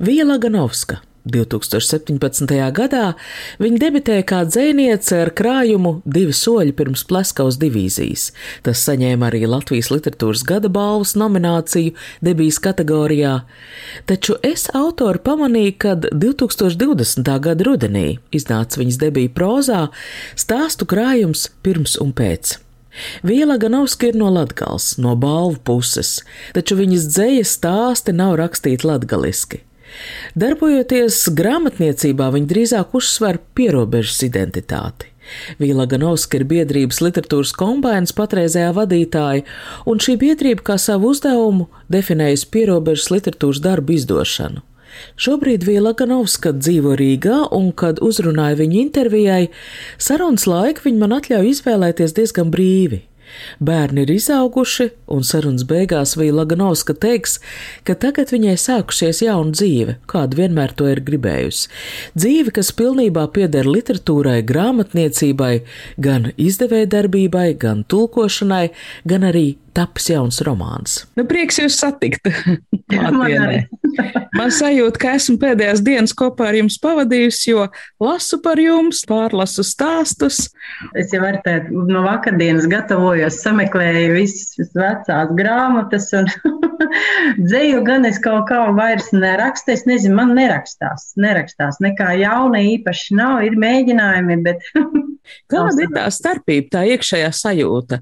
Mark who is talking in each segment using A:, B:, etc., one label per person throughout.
A: Vija Laganovska 2017. gadā viņa debitēja kā dzēniece ar krājumu divi soļi pirms Pleskaus divīzijas. Tas saņēma arī Latvijas literatūras gada balvas nomināciju debijas kategorijā, taču es autori pamanīju, kad 2020. gada rudenī iznāca viņas debija prozā stāstu krājums pirms un pēc. Viela Ganovska ir no Latgals, no balvu puses, taču viņas dzējas stāsti nav rakstīti latgaliski. Darbojoties grāmatniecībā, viņa drīzāk uzsver pierobežas identitāti. Vīla Ganovska ir biedrības literatūras kombinācijas patreizējā vadītāja, un šī biedrība kā savu uzdevumu definējusi pierobežas literatūras darbu izdošanu. Šobrīd Vīla Ganovska dzīvo Rīgā, un, kad uzrunāju viņu intervijai, sarunas laiku viņa man atļauj izvēlēties diezgan brīvi. Bērni ir izauguši, un sarunas beigās Vīla Ganovska teiks, ka tagad viņai sākusies jauna dzīve, kādu vienmēr to ir gribējusi. Dzīve, kas pilnībā pieder literatūrai, grāmatniecībai, gan izdevējdarbībai, gan tulkošanai, gan arī tapis jauns romāns.
B: Nu, prieks jūs satikt. Man, Man sajūta, ka esmu pēdējās dienas kopā ar jums pavadījusi, jo lasu par jums, pārlasu stāstus.
C: Es jau ar tādu no vakardienas gatavojos, sameklēju visas vecās grāmatas, un dzēju gan es kaut kā vairs nerakstu. Es nezinu, man nerakstās, nerakstās. Nekā jauna īpaši nav, ir mēģinājumi, bet.
B: Kāda ir tā starpība, tā iekšējā sajūta?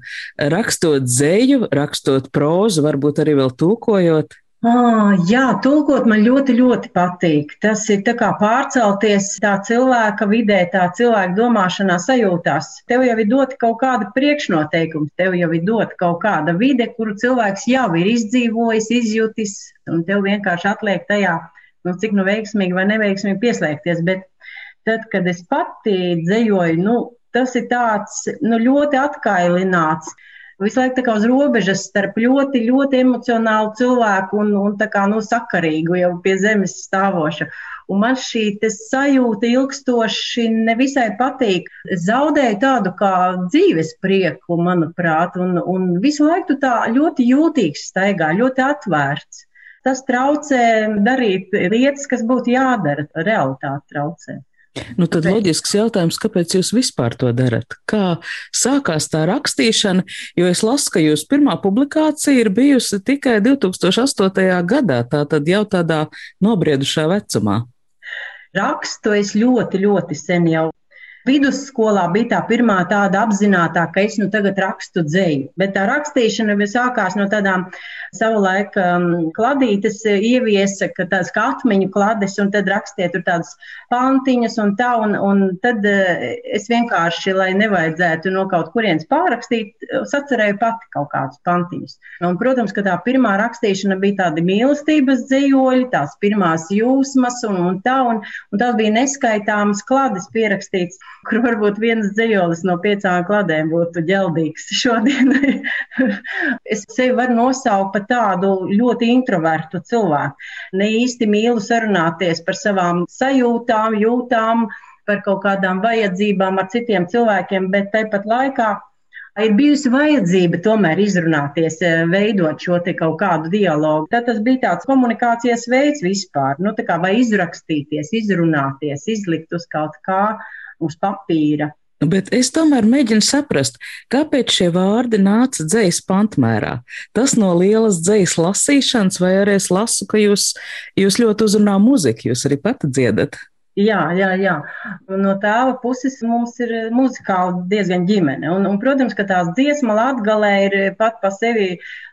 B: Rakstot dzēju, rakstot prózu, varbūt arī vēl tulkojot.
C: Oh, jā, tulkot man ļoti, ļoti patīk. Tas ir kā pārcelties tā cilvēka vidē, tā cilvēka domāšanā, sajūtās. Tev jau ir dota kaut kāda priekšnoteikuma, tev jau ir dota kaut kāda vide, kuru cilvēks jau ir izdzīvojis, izjutis, un tev vienkārši atliek tajā, nu, cik nu veiksmīgi vai neveiksmīgi pieslēgties. Bet tad, kad es pati dzējoju, nu, tas ir tāds nu, ļoti atkailināts. Visu laiku uz robežas starp ļoti, ļoti emocionālu cilvēku un, un kā nu, sakarīgu, jau pie zemes stāvošu. Un man šī sajūta ilgstoši nevisai patīk. Zaudēju tādu kā dzīves prieku, manuprāt, un, un visu laiku tā ļoti jūtīgs staigā, ļoti atvērts. Tas traucē darīt lietas, kas būtu jādara, realitāte traucē.
B: Nu, tad loģisks jautājums, kāpēc jūs vispār to darat? Kā sākās tā rakstīšana? Jo es lasu, ka jūsu pirmā publikācija ir bijusi tikai 2008. gadā, tā tad jau tādā nobriedušā vecumā.
C: Rakstu es ļoti, ļoti sen jau Vidusskolā bija tā pirmā tāda apzināta, ka es nu tagad rakstu dzēju. Bet tā rakstīšana jau sākās no tādām savulaik um, kladītes ieviesa, ka tādas kā atmiņu klades, un tad rakstīja tur tādas pantiņas un tā, un, un tad uh, es vienkārši, lai nevajadzētu no kaut kurienes pārrakstīt, sacerēju pati kaut kādus pantiņus. Un, protams, ka tā pirmā rakstīšana bija tāda mīlestības dzējoļi, tās pirmās jūsmas un, un tā, un, un tās bija neskaitāmas klades pierakstītas kur varbūt viens dzējolis no piecām kladēm būtu ģeldīgs šodienai. es sevi varu nosaukt par tādu ļoti introvertu cilvēku. Ne īsti mīlu sarunāties par savām sajūtām, jūtām, par kaut kādām vajadzībām ar citiem cilvēkiem, bet tāpat laikā ir bijusi vajadzība tomēr izrunāties, veidot šo kaut kādu dialogu. Tad tas bija tāds komunikācijas veids vispār. Nu, kā, vai izrakstīties, izrunāties, izlikt uz kaut kā uz papīra.
B: Bet es tomēr mēģinu saprast, kāpēc šie vārdi nāca dzīslas pantmērā. Tas no lielas dzīslas lasīšanas, vai arī es lasu, ka jūs, jūs ļoti uzrunā muziku, jūs arī pati dziedat.
C: Jā, jā, jā. No tēva puses mums ir muzikāli diezgan ģimene. Un, un, protams, ka tās dziesma latgalē ir pat pa sevi,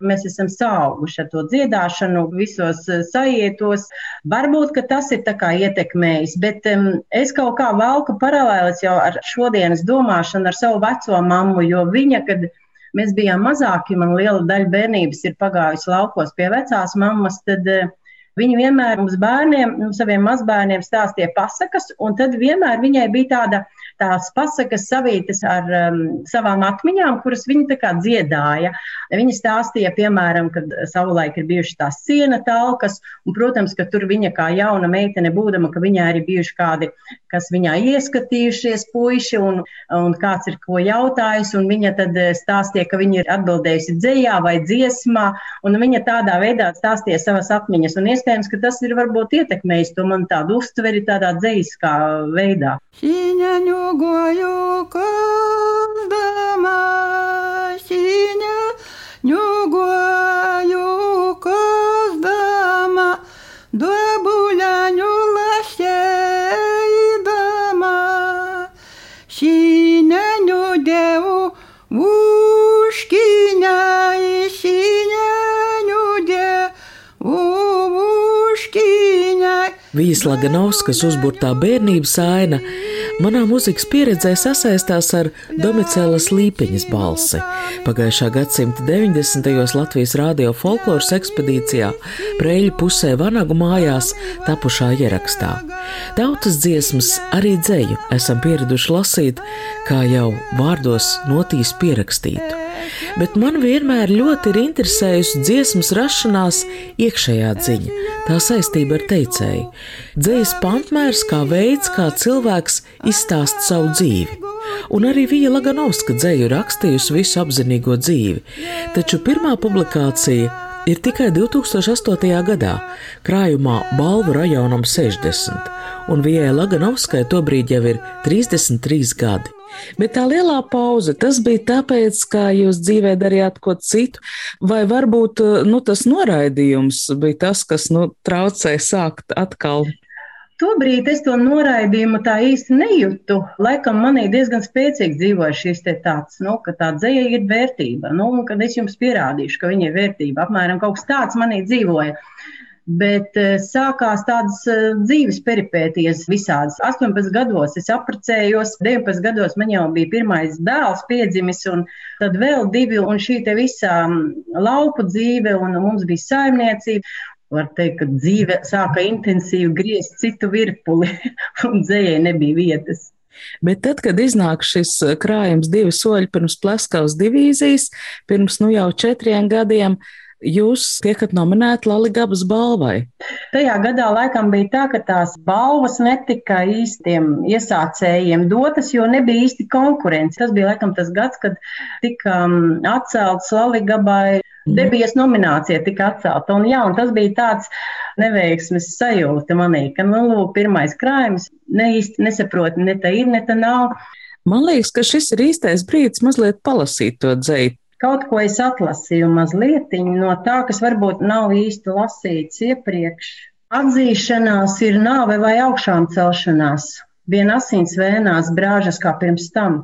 C: mēs esam sauguši ar to dziedāšanu visos eh, sajietos. Varbūt, ka tas ir tā kā ietekmējis, bet um, es kaut kā valku paralēlis jau ar šodienas domāšanu ar savu veco mammu, jo viņa, kad mēs bijām mazāki, man liela daļa bērnības ir pagājusi laukos pie vecās mammas, tad uh, Viņa vienmēr mums bērniem, saviem mazbērniem stāstīja pasakas, un tad vienmēr viņai bija tāda tās pasakas savītas ar um, savām atmiņām, kuras viņa tā kā dziedāja. Viņa stāstīja, piemēram, kad savulaik ir bijušas tās siena talkas, un, protams, ka tur viņa kā jauna meitene būdama, ka viņai arī bijuši kādi, kas viņā ieskatījušies puiši, un, un kāds ir ko jautājis, un viņa tad eh, stāstīja, ka viņa ir atbildējusi dzējā vai dziesmā, un viņa tādā veidā stāstīja savas atmiņas, un iespējams, ka tas ir varbūt ietekmējis to man tādu uztveri tādā dzējiskā veidā. ひにゃにょごよか
A: Vijas Laganovskas uzburtā bērnības aina Manā mūzikas pieredzē sasaistās ar Domicēlas Līpiņas balsi. Pagājušā gadsimta 90. Latvijas rādio folkloras ekspedīcijā Preļu pusē Vanagu mājās tapušā ierakstā. Tautas dziesmas arī dzēju esam pieraduši lasīt, kā jau vārdos notīs pierakstītu bet man vienmēr ļoti ir interesējusi dziesmas rašanās iekšējā dziņa, tā saistība ar teicēju. Dzējas pantmērs kā veids, kā cilvēks izstāst savu dzīvi. Un arī Vija Laganovska dzēju rakstījusi visu apzinīgo dzīvi, taču pirmā publikācija ir tikai 2008. gadā, krājumā Balvu rajonam 60, un Vijai Laganovskai tobrīd jau ir 33 gadi.
B: Bet tā lielā pauze, tas bija tāpēc, ka jūs dzīvē darījāt ko citu, vai varbūt nu, tas noraidījums bija tas, kas nu, traucēja sākt atkal
C: Tobrīd es to noraidījumu tā īsti nejūtu. Laikam manī diezgan spēcīgi dzīvoja šis te tāds, nu, ka tā dzēja ir vērtība. Nu, kad es jums pierādīšu, ka viņa ir vērtība, apmēram kaut kas tāds manī dzīvoja. Bet uh, sākās tādas uh, dzīves peripētijas visādas. 18 gados es apprecējos, 19 gados man jau bija pirmais dēls piedzimis, un tad vēl divi, un šī te visā lauku dzīve, un mums bija saimniecība. Var teikt, ka dzīve sāka intensīvi griezt citu virpuli, un dzējai nebija vietas.
B: Bet tad, kad iznāk šis krājums divi soļi pirms Plaskaus divīzijas, pirms nu jau četriem gadiem, uh, jūs tiekat nominēti Laligabas balvai.
C: Tajā gadā laikam bija tā, ka tās balvas netika īstiem iesācējiem dotas, jo nebija īsti konkurence. Tas bija laikam tas gads, kad tika um, atcelts. Mhm. Debijas nominācija tika atcelta. Un, jā, un tas bija tāds neveiksmes sajūta manī, ka, nu, lūk, pirmais krājums ne īsti nesaprot, ne tā ir, ne tā nav.
B: Man liekas, ka šis ir īstais brīdis mazliet palasīt to dzēju.
C: Kaut ko es atlasīju mazliet no tā, kas varbūt nav īsti lasīts iepriekš. Atzīšanās ir nāve vai augšām celšanās. Vien asins vēnās brāžas kā pirms tam.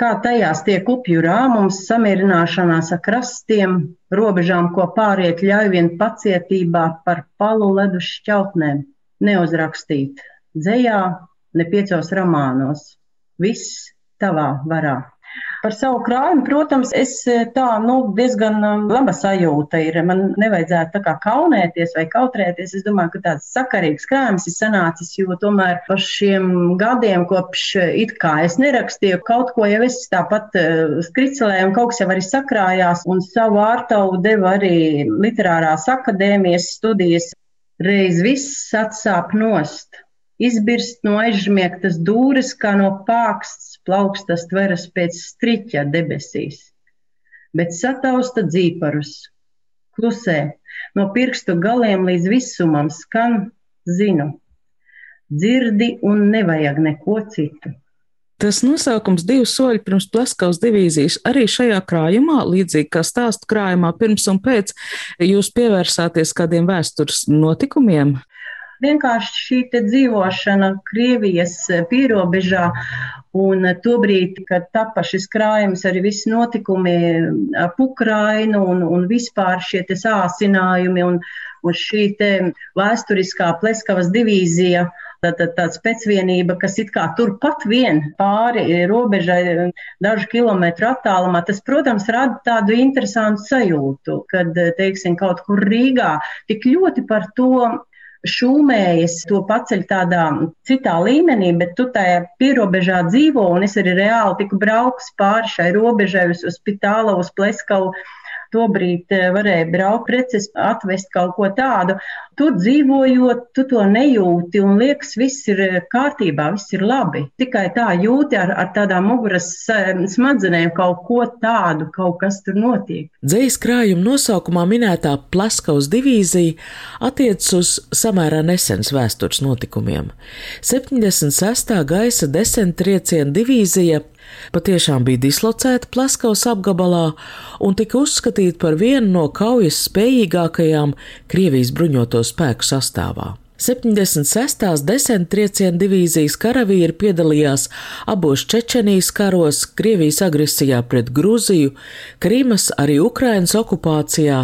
C: Kā tajās tiek upju rāmums, samierināšanās ar krastiem, robežām, ko pāriet ļauj vien pacietībā par palu ledu šķautnēm. Neuzrakstīt dzējā, ne piecos romānos. Viss tavā varā. Par savu krājumu, protams, es eh, tā nu, diezgan um, laba sajūta ir. Man nevajadzētu tā kā kaunēties vai kautrēties. Es domāju, ka tāds sakarīgs krājums ir sanācis, jo tomēr par šiem gadiem, kopš eh, it kā es nerakstīju, kaut ko jau es tāpat uh, skricelēju un kaut kas jau arī sakrājās, un savu ārtavu deva arī literārās akadēmijas studijas. Reiz viss atsāp nost izbirst no aizžmiegtas dūres, kā no pāksts plaukstas tveras pēc striķa debesīs, bet satausta dzīparus. Klusē, no pirkstu galiem līdz visumam skan, zinu, dzirdi un nevajag neko citu.
B: Tas nosaukums divi soļi pirms Plaskaus divīzijas arī šajā krājumā, līdzīgi kā stāstu krājumā pirms un pēc, jūs pievērsāties kādiem vēstures notikumiem?
C: Vienkārši šī dzīvošana Krievijas pierobežā un tobrīd, kad tapa šis krājums, arī visi notikumi ap Ukrainu un, un vispār šie sāsinājumi un, un šī vēsturiskā Pleskavas divīzija. Tāda pēcvienība, kas it kā turpat vien pāri robežai, dažu kilometru attālumā, tas, protams, rada tādu interesantu sajūtu, kad, teiksim, kaut kur Rīgā tik ļoti par to šūmējas, to paceļ tādā citā līmenī, bet tu tajā pierobežā dzīvo, un es arī reāli tiku braukus pāri šai robežai uz, uz Pitālu, uz Pleskavu tobrīd eh, varēja braukt preces, atvest kaut ko tādu. Tur dzīvojot, tu to nejūti un liekas, viss ir eh, kārtībā, viss ir labi. Tikai tā jūti ar, ar tādām muguras eh, smadzenēm kaut ko tādu, kaut kas tur notiek.
A: Dzējas krājuma nosaukumā minētā Plaskaus divīzija attiecas uz samērā nesens vēstures notikumiem. 76. gaisa desentrieciena divīzija patiešām bija dislocēta Plaskaus apgabalā un tika uzskatīta par vienu no kaujas spējīgākajām Krievijas bruņoto spēku sastāvā. 76. desmit trieciena divīzijas karavīri piedalījās abos Čečenijas karos, Krievijas agresijā pret Grūziju, Krīmas arī Ukrainas okupācijā,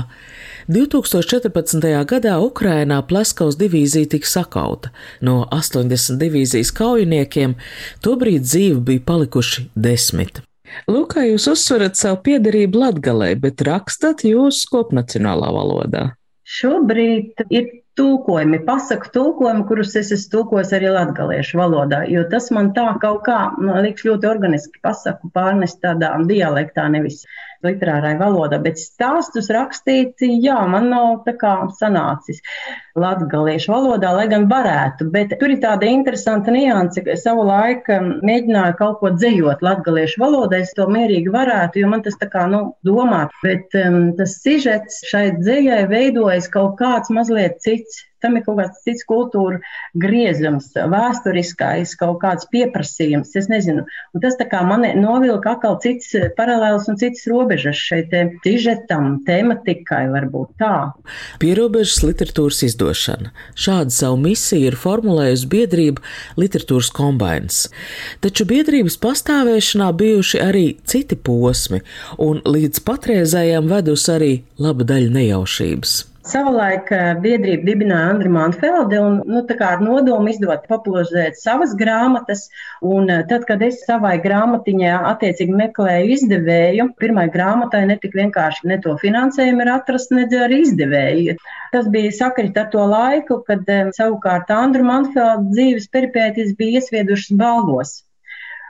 A: 2014. gadā Ukrainā Pleskaus divīzija tika sakauta. No 80 divīzijas kaujiniekiem tobrīd dzīvi bija palikuši desmit.
B: Lūk, kā jūs uzsverat savu piedarību latgalē, bet rakstat jūs kopnacionālā valodā.
C: Šobrīd ir tulkojumi, pasaku tulkojumi, kurus es esmu tulkojis arī latgaliešu valodā, jo tas man tā kaut kā, man liekas, ļoti organiski pasaku pārnest tādā dialektā, nevis literārai valodā, bet stāstus rakstīt, jā, man nav tā kā sanācis latgaliešu valodā, lai gan varētu, bet tur ir tāda interesanta nianse, ka savu laiku mēģināju kaut ko dzējot latgaliešu valodā, es to mierīgi varētu, jo man tas tā kā, nu, domā, bet um, tas sižets šai dzējai veidojas kaut kāds mazliet cits tam ir kaut kāds cits kultūra griezums, vēsturiskais kaut kāds pieprasījums. Es nezinu, un tas tā kā man novilka atkal cits paralēls un cits robežas šeit sižetam, tematikai varbūt tā.
A: Pierobežas literatūras izdošana. Šādu savu misiju ir formulējusi biedrība Literatūras kombains. Taču biedrības pastāvēšanā bijuši arī citi posmi, un līdz patreizējām vedus arī laba daļa nejaušības.
C: Savulaik eh, biedrība dibināja Andri Manfelde un nu, ar nodomu izdot, popularizēt savas grāmatas. Un eh, tad, kad es savai grāmatiņai attiecīgi meklēju izdevēju, pirmai grāmatai netika vienkārši ne to finansējumu atrast, ne arī izdevēju. Tas bija sakrit ar to laiku, kad eh, savukārt Andru Manfeldu dzīves peripētīs bija iesviedušas balvos.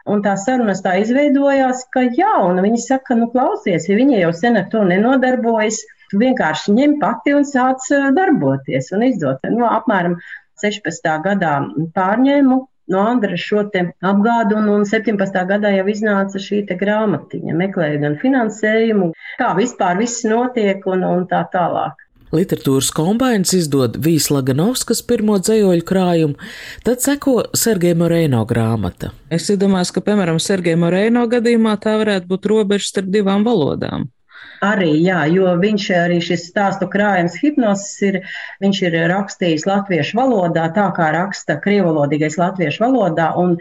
C: Un tā sarunas tā izveidojās, ka jā, un viņi saka, nu klausies, ja viņi jau sen ar to nenodarbojas, tu vienkārši ņem pati un sāc darboties un izdot. Nu, apmēram 16. gadā pārņēmu no Andra šo apgādu, un, un 17. gadā jau iznāca šī grāmatiņa. Meklēju gan finansējumu, kā vispār viss notiek un, un tā tālāk.
A: Literatūras kombinācijas izdod Vīsla Ganovskas pirmo dzējoļu krājumu, tad seko Sergeja Moreno grāmata.
B: Es iedomājos, ka, piemēram, Sergeja Moreno gadījumā tā varētu būt robeža starp divām valodām.
C: Arī, jā, jo viņš arī šis stāstu krājums hipnosis ir, viņš ir rakstījis latviešu valodā, tā kā raksta krievalodīgais latviešu valodā, un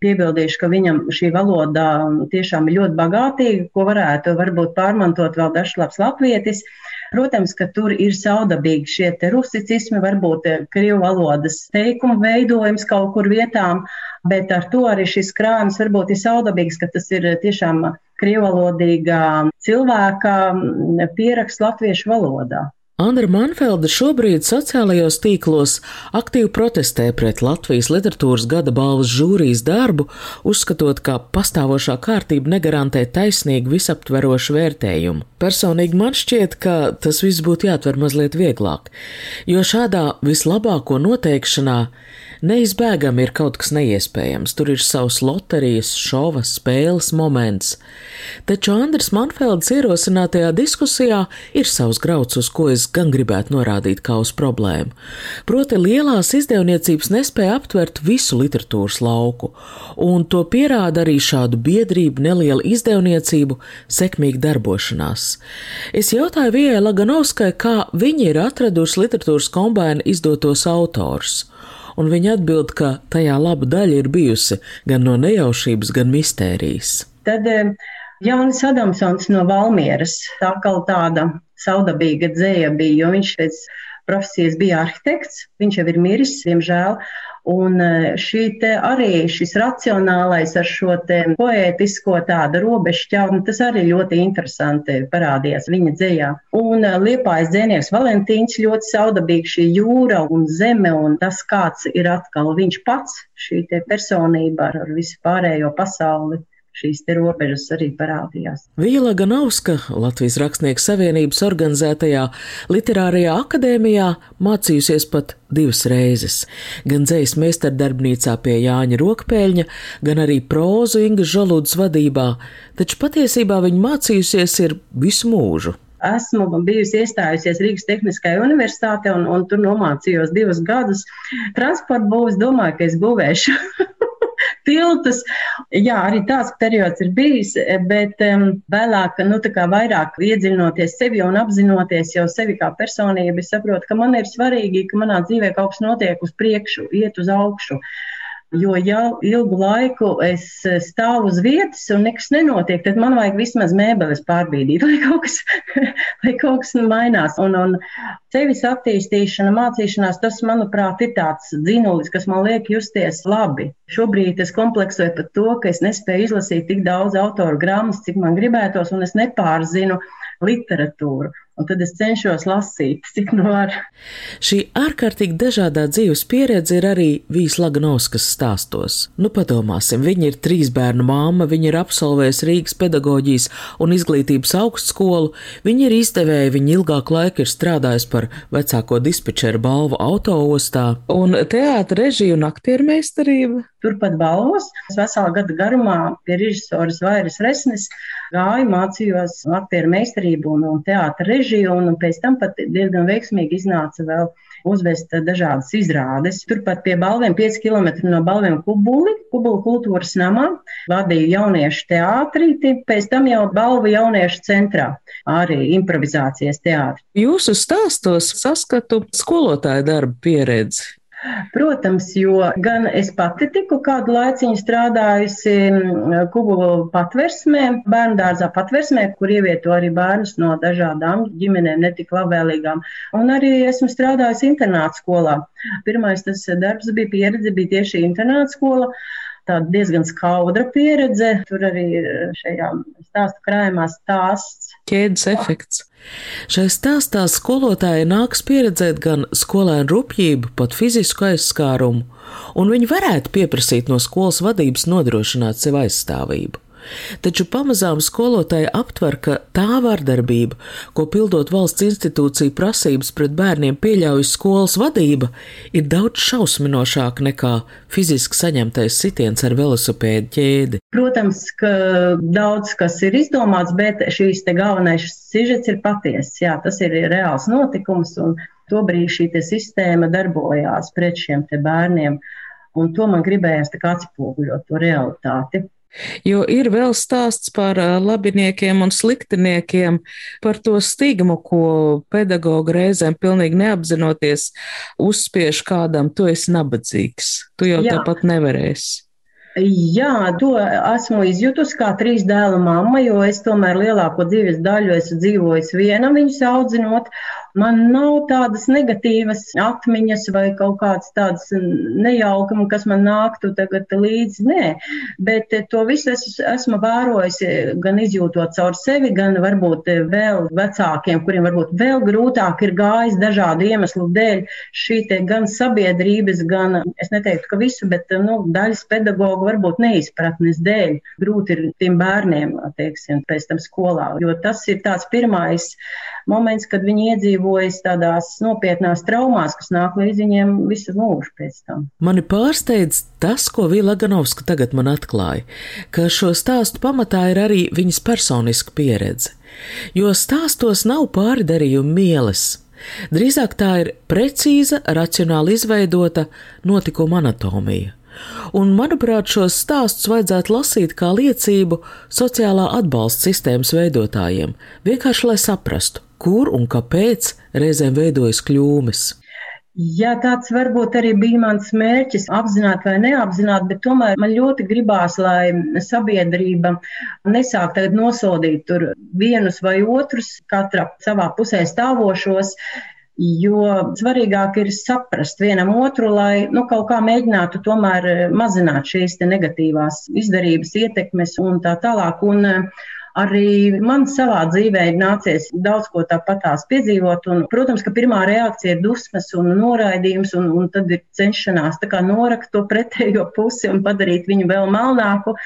C: piebildīšu, ka viņam šī valoda tiešām ir ļoti bagātīga, ko varētu varbūt pārmantot vēl dažs labs latvietis. Protams, ka tur ir saudabīgi šie rusicismi, varbūt krievu valodas teikumu veidojums kaut kur vietām, bet ar to arī šis krājums varbūt ir saudabīgs, ka tas ir tiešām krievalodīgā cilvēka pieraksts latviešu valodā.
A: Andra Manfelda šobrīd sociālajos tīklos aktīvi protestē pret Latvijas literatūras gada balvas žūrijas darbu, uzskatot, ka pastāvošā kārtība negarantē taisnīgu visaptverošu vērtējumu. Personīgi man šķiet, ka tas viss būtu jāatver mazliet vieglāk, jo šādā vislabāko noteikšanā Neizbēgami ir kaut kas neiespējams, tur ir savs loterijas, šova, spēles moments. Taču Andris Manfelds ierosinātajā diskusijā ir savs grauds, uz ko es gan gribētu norādīt kā uz problēmu. Proti, lielās izdevniecības nespēja aptvert visu literatūras lauku, un to pierāda arī šādu biedrību neliela izdevniecību sekmīga darbošanās. Es jautāju Vijai Laganovskai, kā viņi ir atraduši literatūras kombēna izdotos autors un viņa atbild, ka tajā laba daļa ir bijusi gan no nejaušības, gan mistērijas.
C: Tad eh, Jānis Adamsons no Valmieras, tā kā tāda saudabīga dzēja bija, jo viņš pēc profesijas bija arhitekts, viņš jau ir miris, diemžēl. Un šī te arī šis racionālais ar šo te poētisko tādu robežu ķautni, tas arī ļoti interesanti parādījās viņa dzējā. Un liepājas dzēnieks Valentīns ļoti saudabīgi šī jūra un zeme un tas, kāds ir atkal viņš pats, šī te personība ar visu pārējo pasauli šīs robežas arī parādījās.
A: Vīla Ganauska, Latvijas Rakstnieku savienības organizētajā literārajā akadēmijā, mācījusies pat divas reizes. Gan dzējas meistardarbnīcā pie Jāņa Rokpēļņa, gan arī prózu Inga Žaludas vadībā, taču patiesībā viņa mācījusies ir visu mūžu.
C: Esmu bijusi iestājusies Rīgas Tehniskajā universitātē un, un tur nomācījos divus gadus. Transporta būvs domāju, ka es būvēšu. tiltus. Jā, arī tāds periods ir bijis, bet um, vēlāk, nu, tā kā vairāk iedziļinoties sevi un apzinoties jau sevi kā personību, es saprotu, ka man ir svarīgi, ka manā dzīvē kaut kas notiek uz priekšu, iet uz augšu. Uh, Jo, ja ilgu laiku es stāvu uz vietas un nekas nenotiek, tad man vajag vismaz mēbeles pārbīdīt, lai kaut kas, lai kaut kas mainās. Un, un sevis attīstīšana, mācīšanās, tas, manuprāt, ir tāds dzinulis, kas man liek justies labi. Šobrīd es kompleksoju par to, ka es nespēju izlasīt tik daudz autoru grāmatas, cik man gribētos, un es nepārzinu literatūru un tad es cenšos lasīt, cik nu var.
A: Šī ārkārtīgi dažādā dzīves pieredze ir arī Vīs Laganovskas stāstos. Nu, padomāsim, viņa ir trīs bērnu māma, viņa ir absolvējusi Rīgas pedagoģijas un izglītības augstskolu, viņa ir izdevēja, viņa ilgāku laiku ir strādājusi par vecāko dispečeru balvu autoostā.
B: Un teātra režija un aktiermeistarība?
C: Turpat balvos, veselu gadu garumā pie režisoras Vairas Resnes gāju, mācījos aktieru meistarību un, un teātra režiju, un pēc tam pat diezgan veiksmīgi iznāca vēl uzvest dažādas izrādes. Turpat pie balviem, 5 km no balviem Kubuli, Kubula kultūras namā, vadīja jauniešu teātrīti, pēc tam jau balvu jauniešu centrā, arī improvizācijas teātri.
B: Jūsu stāstos saskatu skolotāju darba pieredzi.
C: Protams, jo gan es pati tiku kādu laiciņu strādājusi mm, Kubu patversmē, bērnu dārzā patversmē, kur ievieto arī bērnus no dažādām ģimenēm, netik labvēlīgām. Un arī esmu strādājusi internāta skolā. Pirmais tas darbs bija pieredze, bija tieši internāta skola tāda diezgan skaudra pieredze. Tur arī šajā stāstu krājumā stāsts.
B: Ķēdes efekts.
A: Šai stāstā skolotāji nāks pieredzēt gan skolēnu rupjību, pat fizisku aizskārumu, un viņi varētu pieprasīt no skolas vadības nodrošināt sev aizstāvību. Taču pamazām skolotāja aptver, ka tā vardarbība, ko pildot valsts institūciju prasības pret bērniem pieļauj skolas vadība, ir daudz šausminošāka nekā fiziski saņemtais sitiens ar velosipēdu ķēdi.
C: Protams, ka daudz kas ir izdomāts, bet šīs te galvenais sižets ir patiess. Jā, tas ir reāls notikums, un tobrīd šī sistēma darbojās pret šiem bērniem. Un to man gribējās atspoguļot, to realitāti.
B: Jo ir vēl stāsts par labiniekiem un sliktiniekiem, par to stigmu, ko pedagoga reizēm pilnīgi neapzinoties uzspiež kādam, tu esi nabadzīgs, tu jau Jā. tāpat nevarēsi.
C: Jā, to esmu izjutusi kā trīs dēlu mamma, jo es tomēr lielāko dzīves daļu esmu dzīvojusi viena viņus audzinot. Man nav tādas negatīvas atmiņas vai kaut kādas tādas nejaukuma, kas man nāktu tagad līdzi. Nē, bet to visu es esmu vērojusi gan izjūtot caur sevi, gan varbūt vēl vecākiem, kuriem varbūt vēl grūtāk ir gājis dažādu iemeslu dēļ šī gan sabiedrības, gan, es neteiktu, ka visu, bet nu, daļas pedagogu varbūt neizpratnes dēļ grūti ir tiem bērniem, teiksim, pēc tam skolā, jo tas ir tāds pirmais moments, kad viņi iedzīvojas tādās nopietnās traumās, kas nāk līdz viņiem visu mūžu pēc tam.
A: Mani pārsteidz tas, ko Vila Ganovska tagad man atklāja, ka šo stāstu pamatā ir arī viņas personiska pieredze, jo stāstos nav pārdarījumu mieles. Drīzāk tā ir precīza, racionāli izveidota notikuma anatomija. Un, manuprāt, šos stāstus vajadzētu lasīt kā liecību sociālā atbalsta sistēmas veidotājiem, vienkārši lai saprastu, kur un kāpēc reizēm veidojas kļūmes.
C: Jā, tāds varbūt arī bija mans mērķis, apzināti vai neapzināti, bet tomēr man ļoti gribās, lai sabiedrība nesāk tagad nosodīt tur vienus vai otrus, katra savā pusē stāvošos, Jo svarīgāk ir saprast vienam otru, lai nu, kaut kā mēģinātu tomēr mazināt šīs negatīvās izdarības, ietekmes un tā tālāk. Un, arī man savā dzīvē ir nācies daudz ko tāpatās piedzīvot. Un, protams, ka pirmā reakcija ir dusmas un noraidījums, un, un tad ir cenšanās norakt to pretējo pusi un padarīt viņu vēl melnāku.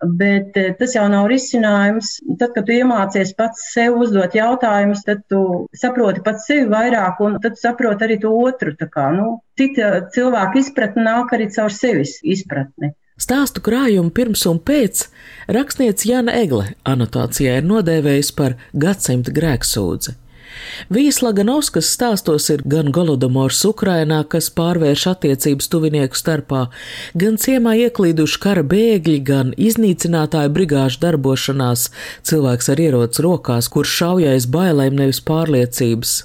C: Bet eh, tas jau nav risinājums. Tad, kad tu iemācies pats sev uzdot jautājumus, tad tu saproti pats sevi vairāk, un tad saproti arī to otru. Kā, nu, cita cilvēka izpratne nāk arī caur sevis izpratni.
A: Stāstu krājumu pirms un pēc rakstniece Jana Egle anotācijā ir nodēvējusi par gadsimta grēksūdzi. Vijas Laganovskas stāstos ir gan Golodomors Ukrainā, kas pārvērš attiecības tuvinieku starpā, gan ciemā ieklīduši kara bēgļi, gan iznīcinātāju brigāžu darbošanās, cilvēks ar ieroci rokās, kurš šaujais bailēm nevis pārliecības.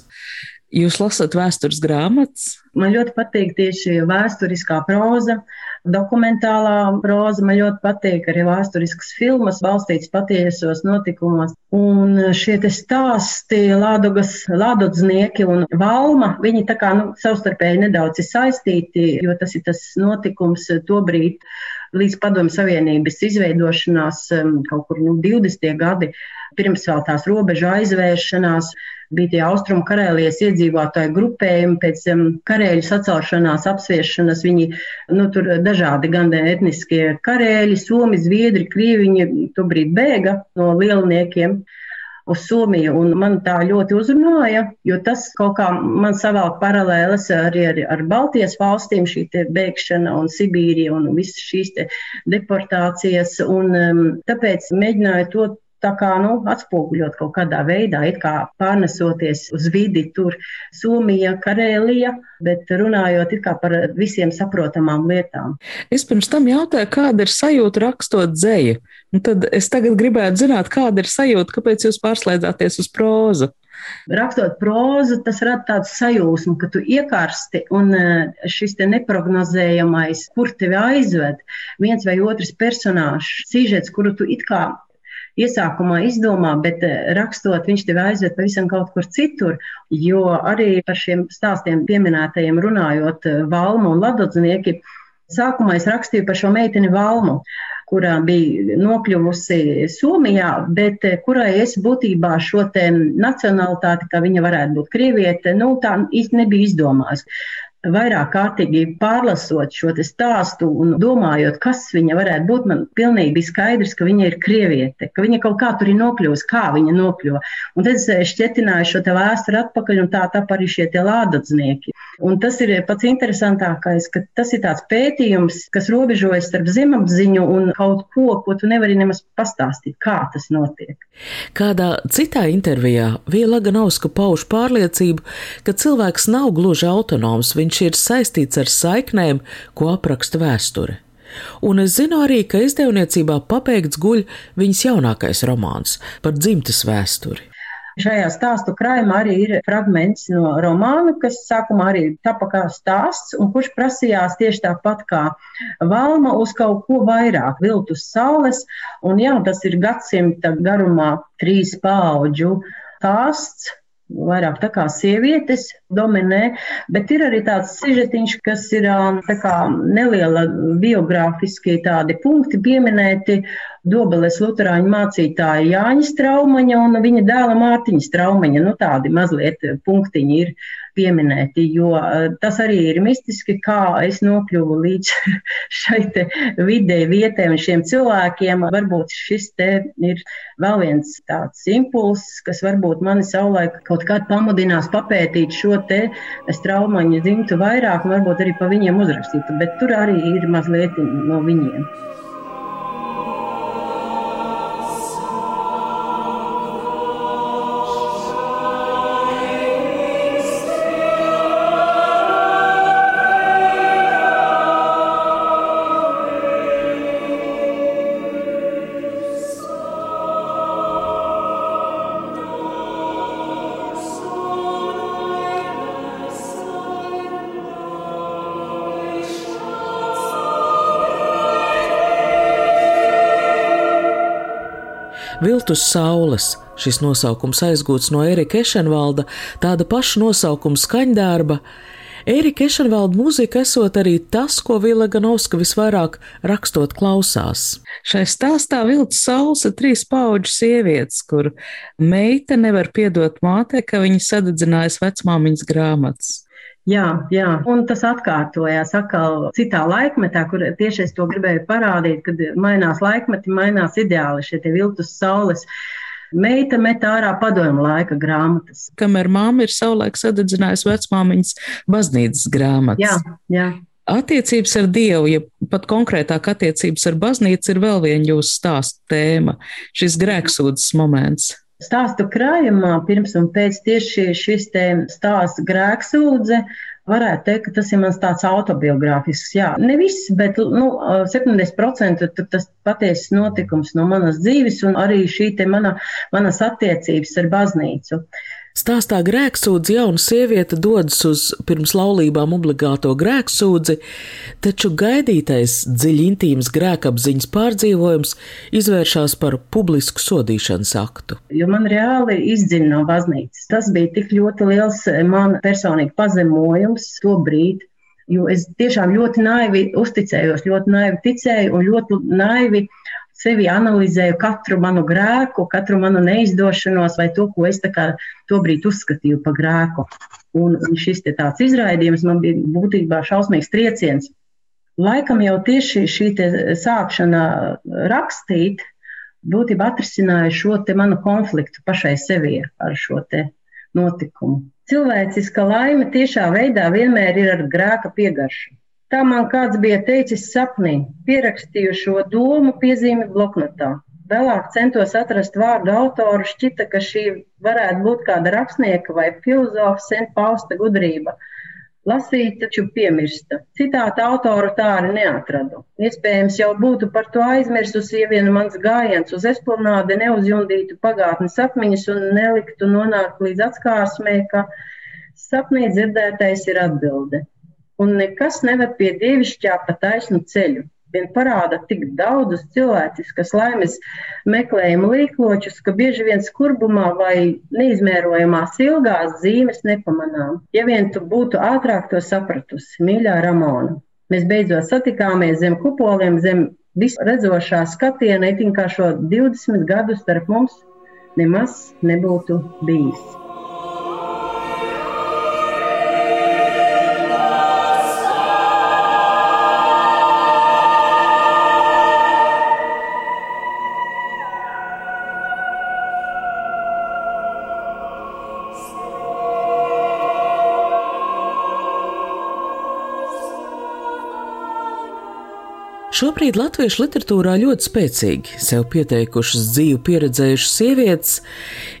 B: Jūs lasat vēstures grāmatas?
C: Man ļoti patīk tieši vēsturiskā proza dokumentālā proza man ļoti patīk, arī vēsturiskas filmas balstītas patiesos notikumos. Un šie stāsti, Lādogas, Lādodznieki un Valma, viņi tā kā nu, savstarpēji nedaudz ir saistīti, jo tas ir tas notikums tobrīd līdz Padomu Savienības izveidošanās um, kaut kur nu, 20. gadi, pirms vēl tās robežu aizvēršanās bija tie austrumu karēlijas iedzīvotāju grupējumi pēc um, karēļu sacelšanās, apsviešanas. Viņi nu, tur dažādi gan etniskie karēļi, somi, zviedri, krievi, viņi tobrīd bēga no lielniekiem uz Somiju. Man tā ļoti uzrunāja, jo tas kaut kā man savēl paralēles arī ar, ar Baltijas valstīm, šī bēgšana un Sibīrija un visas šīs deportācijas. Un, um, tāpēc mēģināju to tā kā nu, atspoguļot kaut kādā veidā, it kā pārnesoties uz vidi, tur Somija, Karēlija, bet runājot par visiem saprotamām lietām.
B: Es pirms tam jautāju, kāda ir sajūta rakstot dzēju. Un tad es tagad gribētu zināt, kāda ir sajūta, kāpēc jūs pārslēdzāties uz prózu.
C: Rakstot prózu, tas rada tādu sajūsmu, ka tu iekārsti un eh, šis te neprognozējamais, kur tevi aizved, viens vai otrs personāžs, sižets, kuru tu it kā iesākumā izdomā, bet eh, rakstot, viņš tevi aizved pavisam kaut kur citur. Jo arī par šiem stāstiem pieminētajiem runājot, eh, Valmu un Ladodznieki, sākumā es rakstīju par šo meiteni Valmu kurā bija nokļuvusi Somijā, bet eh, kurai es būtībā šo nacionalitāti, ka viņa varētu būt krieviete, nu, tā īsti nebija izdomājusi vairāk kārtīgi pārlasot šo stāstu un domājot, kas viņa varētu būt, man pilnīgi bija skaidrs, ka viņa ir krieviete, ka viņa kaut kā tur ir nokļuvusi, kā viņa nokļuva. Un tad es eh, šķetināju šo vēsturi atpakaļ, un tā tap arī šie lādadznieki. Un tas ir pats interesantākais, ka tas ir tāds pētījums, kas robežojas starp zemapziņu un kaut ko, ko tu nevari nemaz pastāstīt, kā tas notiek.
A: Kādā citā intervijā Viela Ganauska pauž pārliecību, ka cilvēks nav gluži autonoms, viņš viņš ir saistīts ar saiknēm, ko apraksta vēsture. Un es zinu arī, ka izdevniecībā pabeigts guļ viņas jaunākais romāns par dzimtes vēsturi.
C: Šajā stāstu krājumā arī ir fragments no romāna, kas sākumā arī tapa kā stāsts, un kurš prasījās tieši tāpat kā Valma uz kaut ko vairāk, viltus saules, un jā, tas ir gadsimta garumā trīs paudžu stāsts, vairāk tā kā sievietes dominē, bet ir arī tāds sižetiņš, kas ir tā kā neliela biogrāfiskie tādi punkti pieminēti Dobeles Luterāņu mācītāja Jāņa Straumaņa un viņa dēla Mārtiņa Straumaņa. Nu, tādi mazliet punktiņi ir pieminēti, jo tas arī ir mistiski, kā es nokļuvu līdz šai vidē, vietai un šiem cilvēkiem. Varbūt šis te ir vēl viens tāds impulss, kas varbūt mani savulaik kaut kādā pamudinās papētīt šo te straumaņu dzimtu vairāk un varbūt arī pa viņiem uzrakstīt, bet tur arī ir mazliet no viņiem.
A: Viltus saules. Šis nosaukums aizgūts no Erika Ešenvalda, tāda paša nosaukuma skaņdarba. Erika Ešenvalda mūzika esot arī tas, ko Vila Ganovska visvairāk rakstot klausās.
B: Šai stāstā vilts saules ir trīs pauģu sievietes, kur meita nevar piedot mātei, ka viņa sadedzinājas vecmāmiņas grāmatas.
C: Jā, jā, un tas atkārtojās atkal citā laikmetā, kur tieši es to gribēju parādīt, kad mainās laikmeti, mainās ideāli šie viltus saules. Meita met ārā padomu laika grāmatas.
B: Kamēr māma ir savulaik sadedzinājusi vecmāmiņas baznīcas grāmatas.
C: Jā, jā.
B: Attiecības ar Dievu, ja pat konkrētāk attiecības ar baznīcu, ir vēl viena jūsu stāsta tēma - šis grēksūdzes moments.
C: Stāstu krājumā pirms un pēc tieši šis te stāsts grēksūdze. Varētu teikt, ka tas ir mans tāds autobiogrāfisks. Jā, ne viss, bet nu, 70% tas patiesas notikums no manas dzīves un arī šī mana, manas attiecības ar baznīcu.
A: Stāstā grēksūdzi jauna sieviete dodas uz pirms laulībām obligāto grēksūdzi, taču gaidītais dziļi intīms grēkapziņas pārdzīvojums izvēršas par publisku sodīšanas aktu.
C: Jo man reāli izdzina no baznīcas. Tas bija tik ļoti liels man personīgi pazemojums to brīdi. Jo es tiešām ļoti naivi uzticējos, ļoti naivi ticēju un ļoti naivi sevi analizēju katru manu grēku, katru manu neizdošanos vai to, ko es tobrīd uzskatīju par grēku. Un šis tāds izraidījums man bija būtībā šausmīgs trieciens. Laikam jau tieši šī sākšana rakstīt, būtībā atrisināja šo manu konfliktu pašai sevi ar šo notikumu. Cilvēciska laime tiešā veidā vienmēr ir ar grēka piegaršu. Tā man kāds bija teicis sapnī, pierakstīju šo domu piezīmi bloknotā. Vēlāk centos atrast vārdu autoru, šķita, ka šī varētu būt kāda rakstnieka vai filozofa sen pausta gudrība. Lasīt, taču piemirsta. Citāta autoru tā arī neatradu. Iespējams, jau būtu par to aizmirsusi, ja vien mans gājiens uz esplanādi neuzjundītu pagātnes atmiņas un neliktu nonākt līdz atskārsmē, ka sapnī dzirdētais ir atbilde un nekas neved pie dievišķā pa taisnu ceļu. Vien parāda tik daudzus cilvēciskas laimes meklējumu līkločus, ka bieži vien skurbumā vai neizmērojamās ilgās zīmes nepamanām. Ja vien tu būtu ātrāk to sapratusi, mīļā Ramona, mēs beidzot satikāmies zem kupoliem, zem visredzošā skatiena, it kā šo 20 gadu starp mums nemaz nebūtu bijis.
A: Šobrīd latviešu literatūrā ļoti spēcīgi sev pieteikušas dzīvu pieredzējušas sievietes,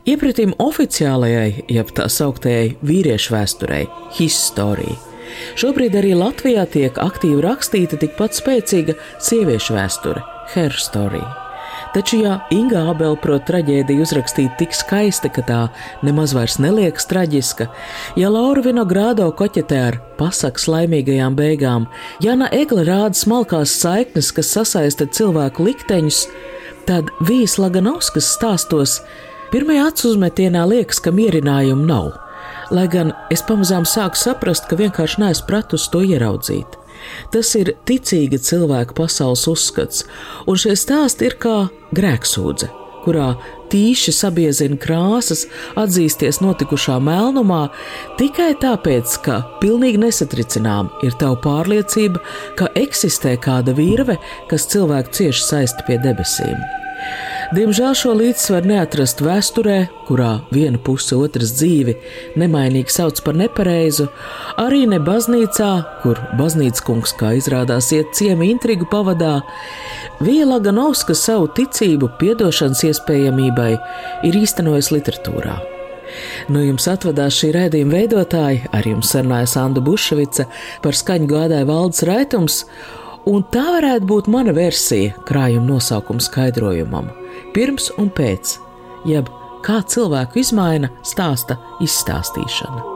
A: iepratīm oficiālajai, jeb tā sauktajai vīriešu vēsturei, historijai. Šobrīd arī Latvijā tiek aktīvi rakstīta tikpat spēcīga sieviešu vēsture, herstory. Taču, ja Inga Abela prot traģēdiju uzrakstīt tik skaisti, ka tā nemaz vairs neliekas traģiska, ja Laura Vinogrādo koķetē ar pasakas laimīgajām beigām, Jana Egle rāda smalkās saiknes, kas sasaista cilvēku likteņus, tad Vīs Laganovskas stāstos pirmajā acu uzmetienā liekas, ka mierinājumu nav. Lai gan es pamazām sāku saprast, ka vienkārši neesmu pratus to ieraudzīt. Tas ir ticīga cilvēka pasaules uzskats, un šie stāsti ir kā grēksūdze, kurā tīši sabiezina krāsas, atzīsties notikušā melnumā tikai tāpēc, ka pilnīgi nesatricinām ir tava pārliecība, ka eksistē kāda virve, kas cilvēku cieši saista pie debesīm. Diemžēl šo līdzsvaru neatrast vēsturē, kurā viena puse otras dzīvi nemainīgi sauc par nepareizu, arī ne baznīcā, kur baznīcas kungs, kā izrādās, iet ciemi intrigu pavadā, Viela Ganovska savu ticību piedošanas iespējamībai ir īstenojis literatūrā. No jums atvadās šī raidījuma veidotāji, ar jums sarunājas Anna Bušvica, par skaņu gādāja valdes raitums, un tā varētu būt mana versija krājuma nosaukuma skaidrojumam pirms un pēc, jeb kā cilvēku izmaina stāsta izstāstīšana.